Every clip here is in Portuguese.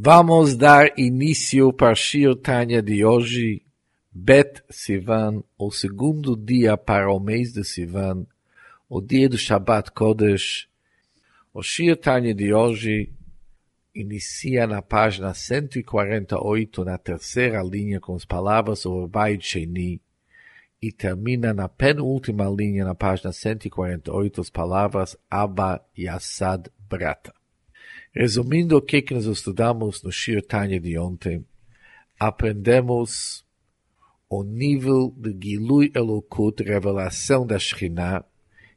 Vamos dar início para Shir Tanya de hoje, Bet Sivan, o segundo dia para o mês de Sivan, o dia do Shabbat Kodesh. O Shir Tanya de hoje inicia na página 148, na terceira linha, com as palavras sobre Beit Sheni, e termina na penúltima linha, na página 148, as palavras Abba Yassad Brata. Resumindo o que, que nós estudamos no Shir Tanya de ontem, aprendemos o nível de Gilui Elokut, revelação da Shekhinah,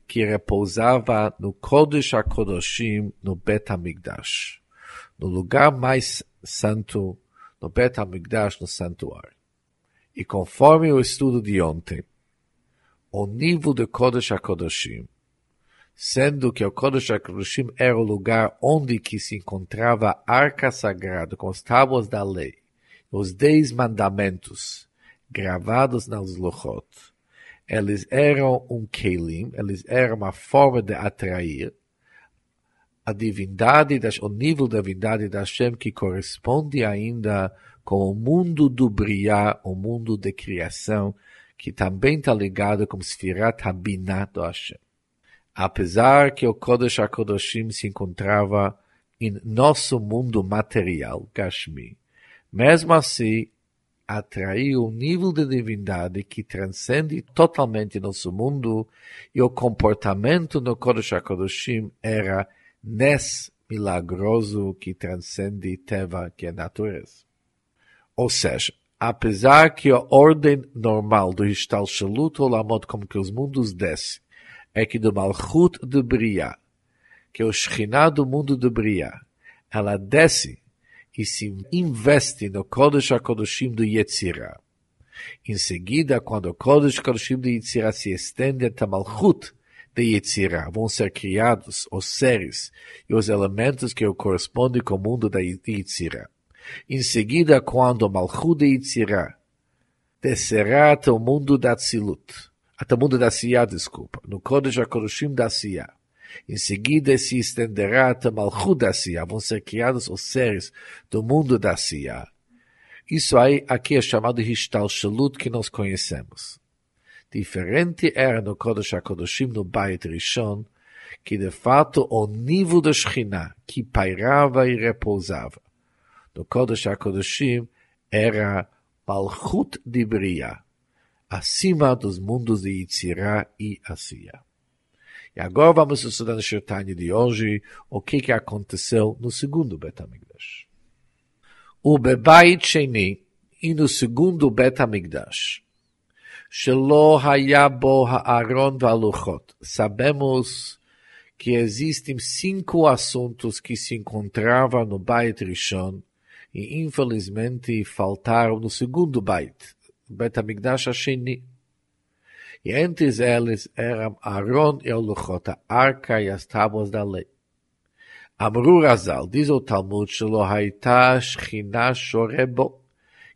que repousava no Kodesh HaKodoshim, no Bet HaMikdash, no lugar mais santo, no Bet HaMikdash, no santuário. E conforme o estudo de ontem, o nível de Kodesh HaKodoshim, sendo que o Kodesh HaKadoshim era o lugar onde que se encontrava a arca sagrada com as tábuas da lei, os dez mandamentos gravados nas Luchot. Eles eram um kelim, eles eram uma forma de atrair a divindade, o nível da divindade da Hashem que corresponde ainda com o mundo do brilhar, o mundo de criação, que também está ligado com Sfirat Habinah do Hashem apesar que o Kodesh HaKodashim se encontrava em nosso mundo material, Gashmi, mesmo assim, atraiu um nível de divindade que transcende totalmente nosso mundo e o comportamento no Kodesh HaKodashim era Nes milagroso que transcende Teva, que é natureza. Ou seja, apesar que a ordem normal do Histal Shalut Olamot, como que os mundos descem, é que do Malchut de Bria, que é o Shekhinah do mundo de Bria, ela desce e se investe no Kodesh HaKodeshim do Yetzirah. Em seguida, quando o Kodesh HaKodeshim do Yetzirah se estende até Malchut de Yetzirah, vão ser criados os seres e os elementos que correspondem com o mundo da Yetzirah. Em seguida, quando o Malchut de Yetzirah descerá até o mundo da Tzilut, até mundo da Siyah, desculpa, no Kodesh HaKodeshim da Siyah. Em seguida se estenderá até Malchut da Siyah, vão ser criados os seres do mundo da Siyah. Isso aí aqui é chamado Hishtal Shalut que nós conhecemos. Diferente era no Kodesh HaKodeshim, no Beit Rishon, que de fato o nível da Shekhinah, que pairava e repousava. No Kodesh HaKodeshim era Malchut de Bria acima dos mundos de Yitzirá e Asiya. E agora vamos estudar no Shirtanya de hoje o que, que aconteceu no segundo Betamigdash. O Bebait Sheni e no segundo Betamigdash. Shelo Hayabo Haaron Valuchot. Sabemos que existem cinco assuntos que se encontravam no Beit Rishon e infelizmente faltaram no segundo Beit, בית המקדש השני. E entre eles eram Aaron e o Luchot, a arca e as tábuas da lei. Amru Razal, diz o Talmud, שלא הייתה שכינה שורה בו,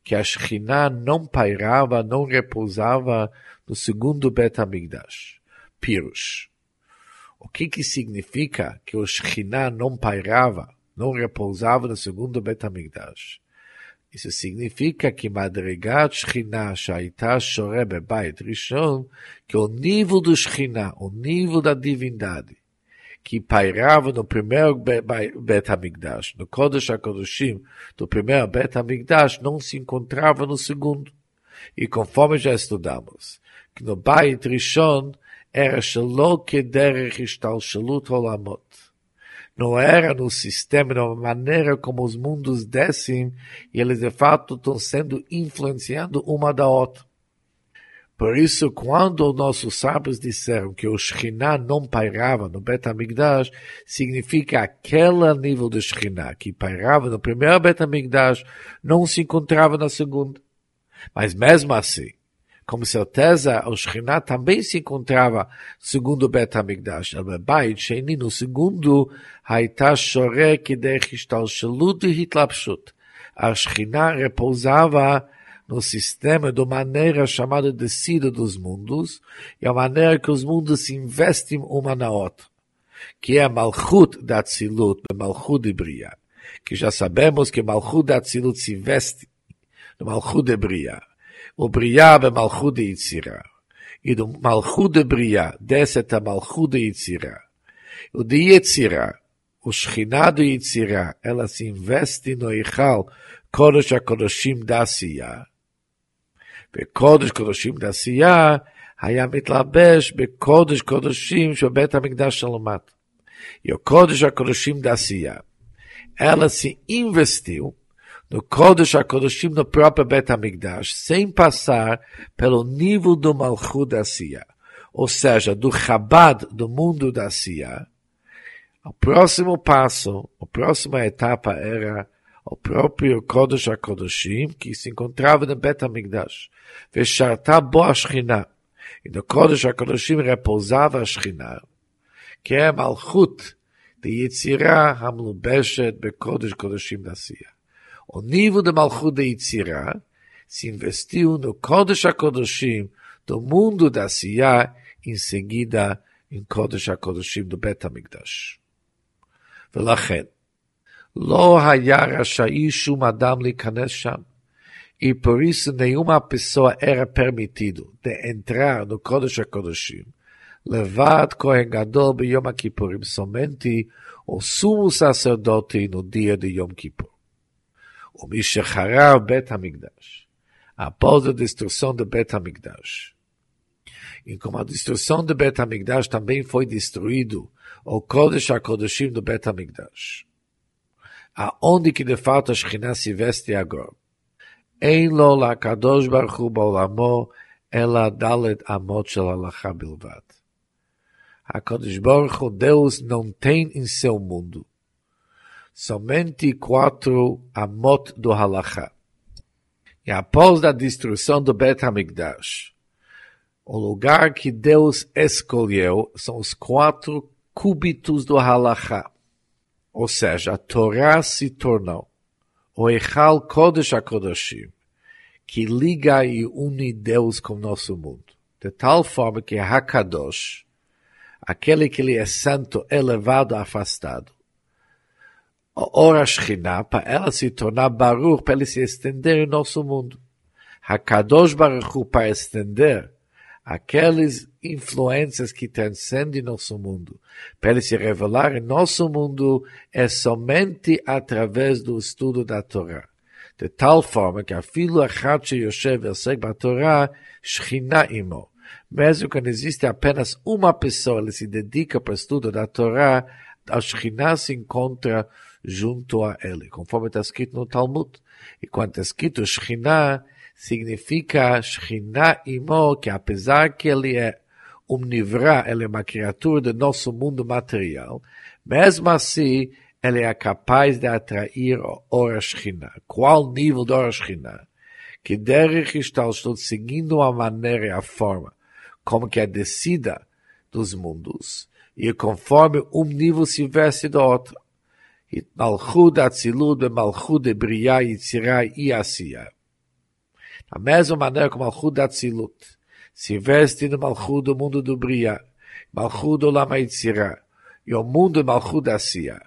que a Shekhinah não pairava, não repousava no segundo Bet HaMikdash. Pirush. O que que significa que o Shekhinah não pairava, não repousava no segundo Bet HaMikdash? Isso significa que Madrigat Shekhinah Shaita Shore Bebait Rishon, que o nível do Shekhinah, o nível da divindade, que pairava no primeiro Bet HaMikdash, no Kodesh HaKodeshim do primeiro Bet HaMikdash, não se encontrava no segundo. E conforme já estudamos, que no Beit Rishon era Shelo Kederech Ishtalshalut Olamot não era no sistema, na maneira como os mundos descem, e eles de fato estão sendo influenciando uma da outra. Por isso, quando nossos sábios disseram que o Shekhinah não pairava no Bet HaMikdash, significa aquele nível de Shekhinah que pairava no primeiro Bet HaMikdash não se encontrava na segunda. Mas mesmo assim, com certeza, o Shekhinah também se encontrava segundo Bet HaMikdash, El é Beit Sheni, é no segundo, Haita Shore Kidech Ishtalshelut e Hitlapshut. A Shekhinah repousava no sistema de maneira chamada de Sida dos mundos e é a maneira que os mundos se investem uma na outra, que é a Malchut da Tzilut, a Malchut de Bria, que já sabemos que Malchut da Tzilut se investe no Malchut de Bria o Bria é Malchut de Yitzirah, e do Malchut de Bria desce até Malchut de Yitzirah. O de Yitzirah, o Shekhinah do Yitzirah, ela se investe no Eichal Kodesh HaKodashim da Asiyah, וקודש קודשים דעשייה היה מתלבש בקודש קודשים של בית המקדש של למטה. E o Kodesh HaKodashim da Asiya. Ela se investiu no Kodesh HaKodashim no próprio Bet HaMikdash, sem passar pelo nível do Malchut da Asiya. Ou seja, do Chabad do mundo da Asiya. O próximo passo, a próxima etapa era o próprio Kodesh HaKodashim, que se encontrava no Bet HaMikdash. Vesharta bo a Shekhinah. E no Kodesh HaKodashim repousava a Shekhinah. que é Malchut de Yitzirah Hamlubeshet Bekodesh Kodeshim Nasiya. O nível de Malchut de Yitzirah se investiu no Kodesh HaKodeshim do mundo da Siyah, em seguida em Kodesh HaKodeshim do Bet HaMikdash. ולכן, לא היה רשאי שום אדם להיכנס שם, e por isso nenhuma pessoa era permitido de entrar no Kodesh HaKodeshim, levad Kohen Gadol ביום הכיפורים, somente o sumo sacerdote no dia de Yom Kippur. O Mishachará Bet Hamikdash Após a destruição de Bet Hamikdash. E como a destruição de Bet Hamikdash também foi destruído o Kodesh HaKodeshim do Bet Hamikdash. Aonde que de fato a Shekhinah se veste agora. Em lo la Kadosh Baruch Hu Baolamo ela dalet amot shel halakha bilvad. HaKadosh Baruch Hu, Deus não tem em seu mundo somente quatro amot do halachá. E após a destruição do Bet HaMikdash, o lugar que Deus escolheu são os quatro cúbitos do halachá. Ou seja, a Torá se tornou o Echal Kodesh HaKodashim, que liga e une Deus com nosso mundo. De tal forma que HaKadosh, aquele que ele é santo, elevado, afastado. A hora Shekhinah, para ela se tornar Baruch, para ele se estender em nosso mundo. Hakadosh Baruch Hu, para estender aquelas influências que transcendem nosso mundo, para ele se revelar em nosso mundo, é somente através do estudo da Torá. De tal forma que a filo achat Yoshev Elseg Torá, Shekhinah imo. Mesmo quando existe apenas uma pessoa que se dedica para o estudo da Torá, a Shekhinah se encontra junto a ele, conforme está escrito no Talmud. E quando está escrito Shekhinah, significa Shekhinah imo, que apesar que ele é um nivrá, ele é uma criatura do nosso mundo material, mesmo assim, ele é capaz de atrair Ora Shekhinah. Qual nível do Ora Shekhinah? Que Derech Ishtalshut, seguindo a maneira e a forma como que é descida dos mundos, e conforme um nível se veste do outro. Malchut Atzilut be Malchut de Briah, Yitzirah e Asiya. Da mesma maneira como Malchut Atzilut se veste no Malchut do mundo do Briah, Malchut do Lama Yitzirah, e o mundo Malchut da Asiya.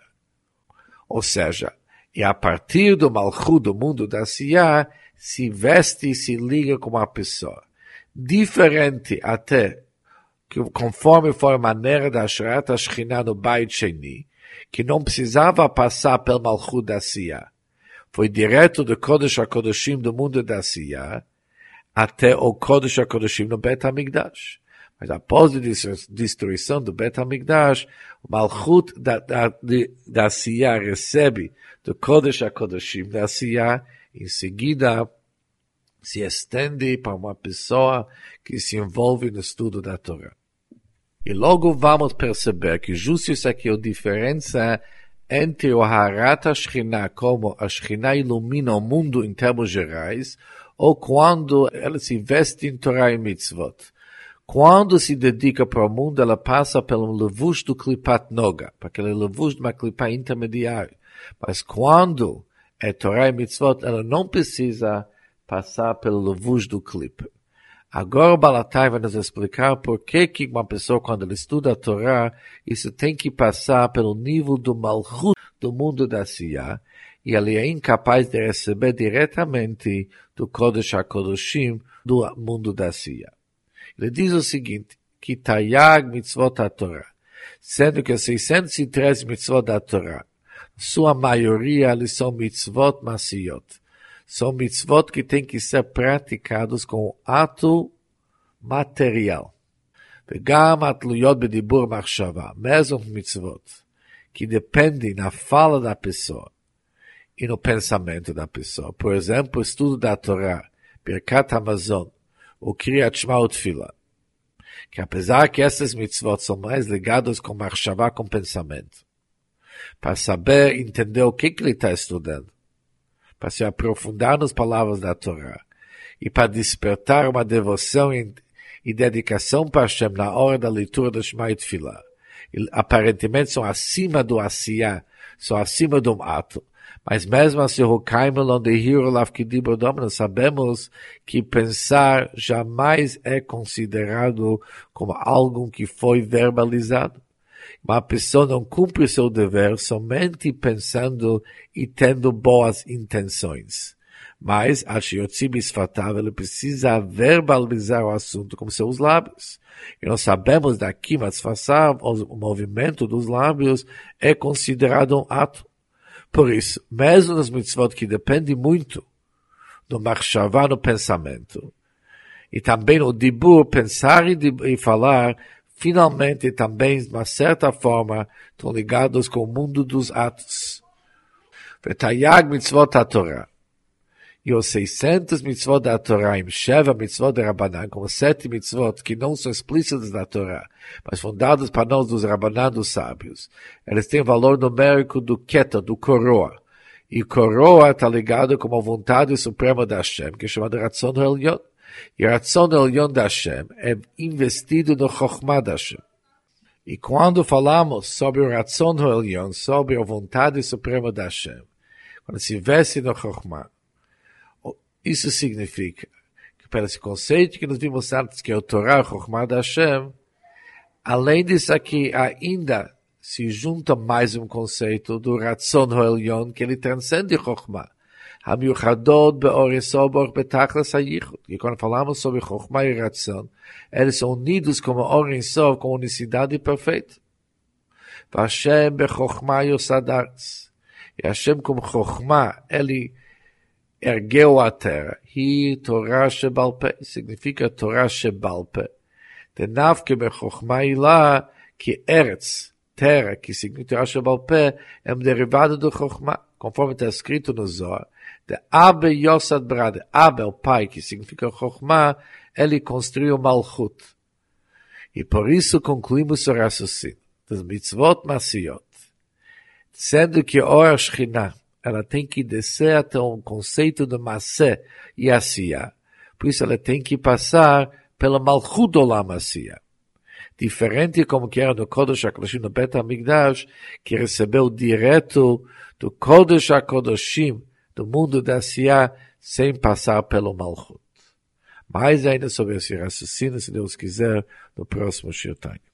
Ou seja, e a partir do Malchut do mundo da Asiya, se veste e se liga com a pessoa diferente até que conforme foi a maneira da Ashrat Ashkinah no Beit Sheni, que não precisava passar pelo Malchut da Sia. Foi direto do Kodesh HaKodeshim do mundo da Sia até o Kodesh HaKodeshim no Bet HaMikdash. Mas após a destruição do Bet HaMikdash, o Malchut da, da, da Sia recebe do Kodesh HaKodeshim da Sia, em seguida se estende para uma pessoa que se envolve no estudo da Torá. E logo vamos perceber que aqui é a diferença entre o Harata Shekhinah, como a Shekhinah ilumina o mundo em termos gerais, ou quando ela se veste em Torá e Mitzvot. Quando se dedica para o mundo, ela passa pelo levush do Klipat Noga, para aquele levush de uma Klipa intermediária. Mas quando é Torá e Mitzvot, ela não precisa passar pelo levush do clipe. Agora o Balatai vai nos explicar por que, que uma pessoa, quando ela estuda a Torá, isso tem que passar pelo nível do malchut do mundo da Siyah, e ele é incapaz de receber diretamente do Kodesh HaKodeshim do mundo da Sia. Ele diz o seguinte, que Tayag mitzvot Torá, sendo que 613 mitzvot da Torá, sua maioria eles são mitzvot masiot, são mitzvot que têm que ser praticados com ato material. וגם התלויות בדיבור מחשבה, mesmo מצוות, que dependem na fala da pessoa e no pensamento da pessoa. Por exemplo, o estudo da Torá, Birkat Amazon, o Kriyat Shema o Tfila. Que apesar que essas mitzvot são mais ligadas com marchavá, com pensamento, para saber entender o que, que ele está estudando, para se aprofundar nas palavras da Torá e para despertar uma devoção e dedicação para Hashem na hora da leitura do Shema e. Aparentemente são acima do Asiá, são acima do ato. Mas mesmo assim, o Kaimelon de Hirolav Kidibro Domino, sabemos que pensar jamais é considerado como algo que foi verbalizado. Uma pessoa não cumpre seu dever somente pensando e tendo boas intenções. Mas, Ashiotzi Bisfatav, ele precisa verbalizar o assunto com seus lábios. E nós sabemos daqui, mas façar o movimento dos lábios é considerado um ato. Por isso, mesmo nas mitzvot que dependem muito do marchavá no pensamento, e também o dibur, pensar e falar, finalmente também, de uma certa forma, estão ligados com o mundo dos atos. Vetayag mitzvot Torah e os 600 mitzvot da Torá, em Sheva mitzvot de Rabanan, como sete mitzvot que não são explícitas da Torá, mas fundadas para nós dos Rabanan dos sábios. Eles têm valor numérico do Keta, do coroa. E coroa está ligado com a vontade suprema da Hashem, que é chamada Ratzon Elyon. E Ratzon Elyon da Hashem é investido no Chokhmah da Hashem. E quando falamos sobre o Ratzon Elyon, sobre a vontade suprema da Hashem, quando se investe no Chokhmah, isso significa que esse conceito que nós vimos antes, que é o Torah, Chokhmah da Hashem, além disso aqui ainda se junta mais um conceito do Ratzon Hoelion, que ele transcende Chokhmah. Hamiuchadod beoresobor betachlas hayichud. Que quando falamos sobre Chokhmah e Ratzon, eles são unidos como Orensov, com unicidade perfeita. Vashem bechokhmah yosadarts. E Hashem com Chokhmah, ele ergueu a terra. Hi Torah Shebalpe, significa Torah Shebalpe. Denavke bechokhmah ilah, que Eretz, terra, que significa Torah Shebalpe, é um derivado do Chokhmah, conforme está escrito no Zohar. De Abe Yosad Brade, Abe, o pai, que significa Chokhmah, ele construiu Malchut. E por isso concluímos o raciocínio das mitzvot masiot. Sendo que Or Shekhinah, ela tem que descer até um conceito de Masé e Asiya. Por isso ela tem que passar pela Malchut Olam Asiya. Diferente como que era no Kodesh HaKodeshim, no Bet HaMikdash, que recebeu direto do Kodesh HaKodeshim, do mundo da Asiya, sem passar pelo Malchut. Mais ainda sobre esse raciocínio, se Deus quiser, no próximo Shirtanya.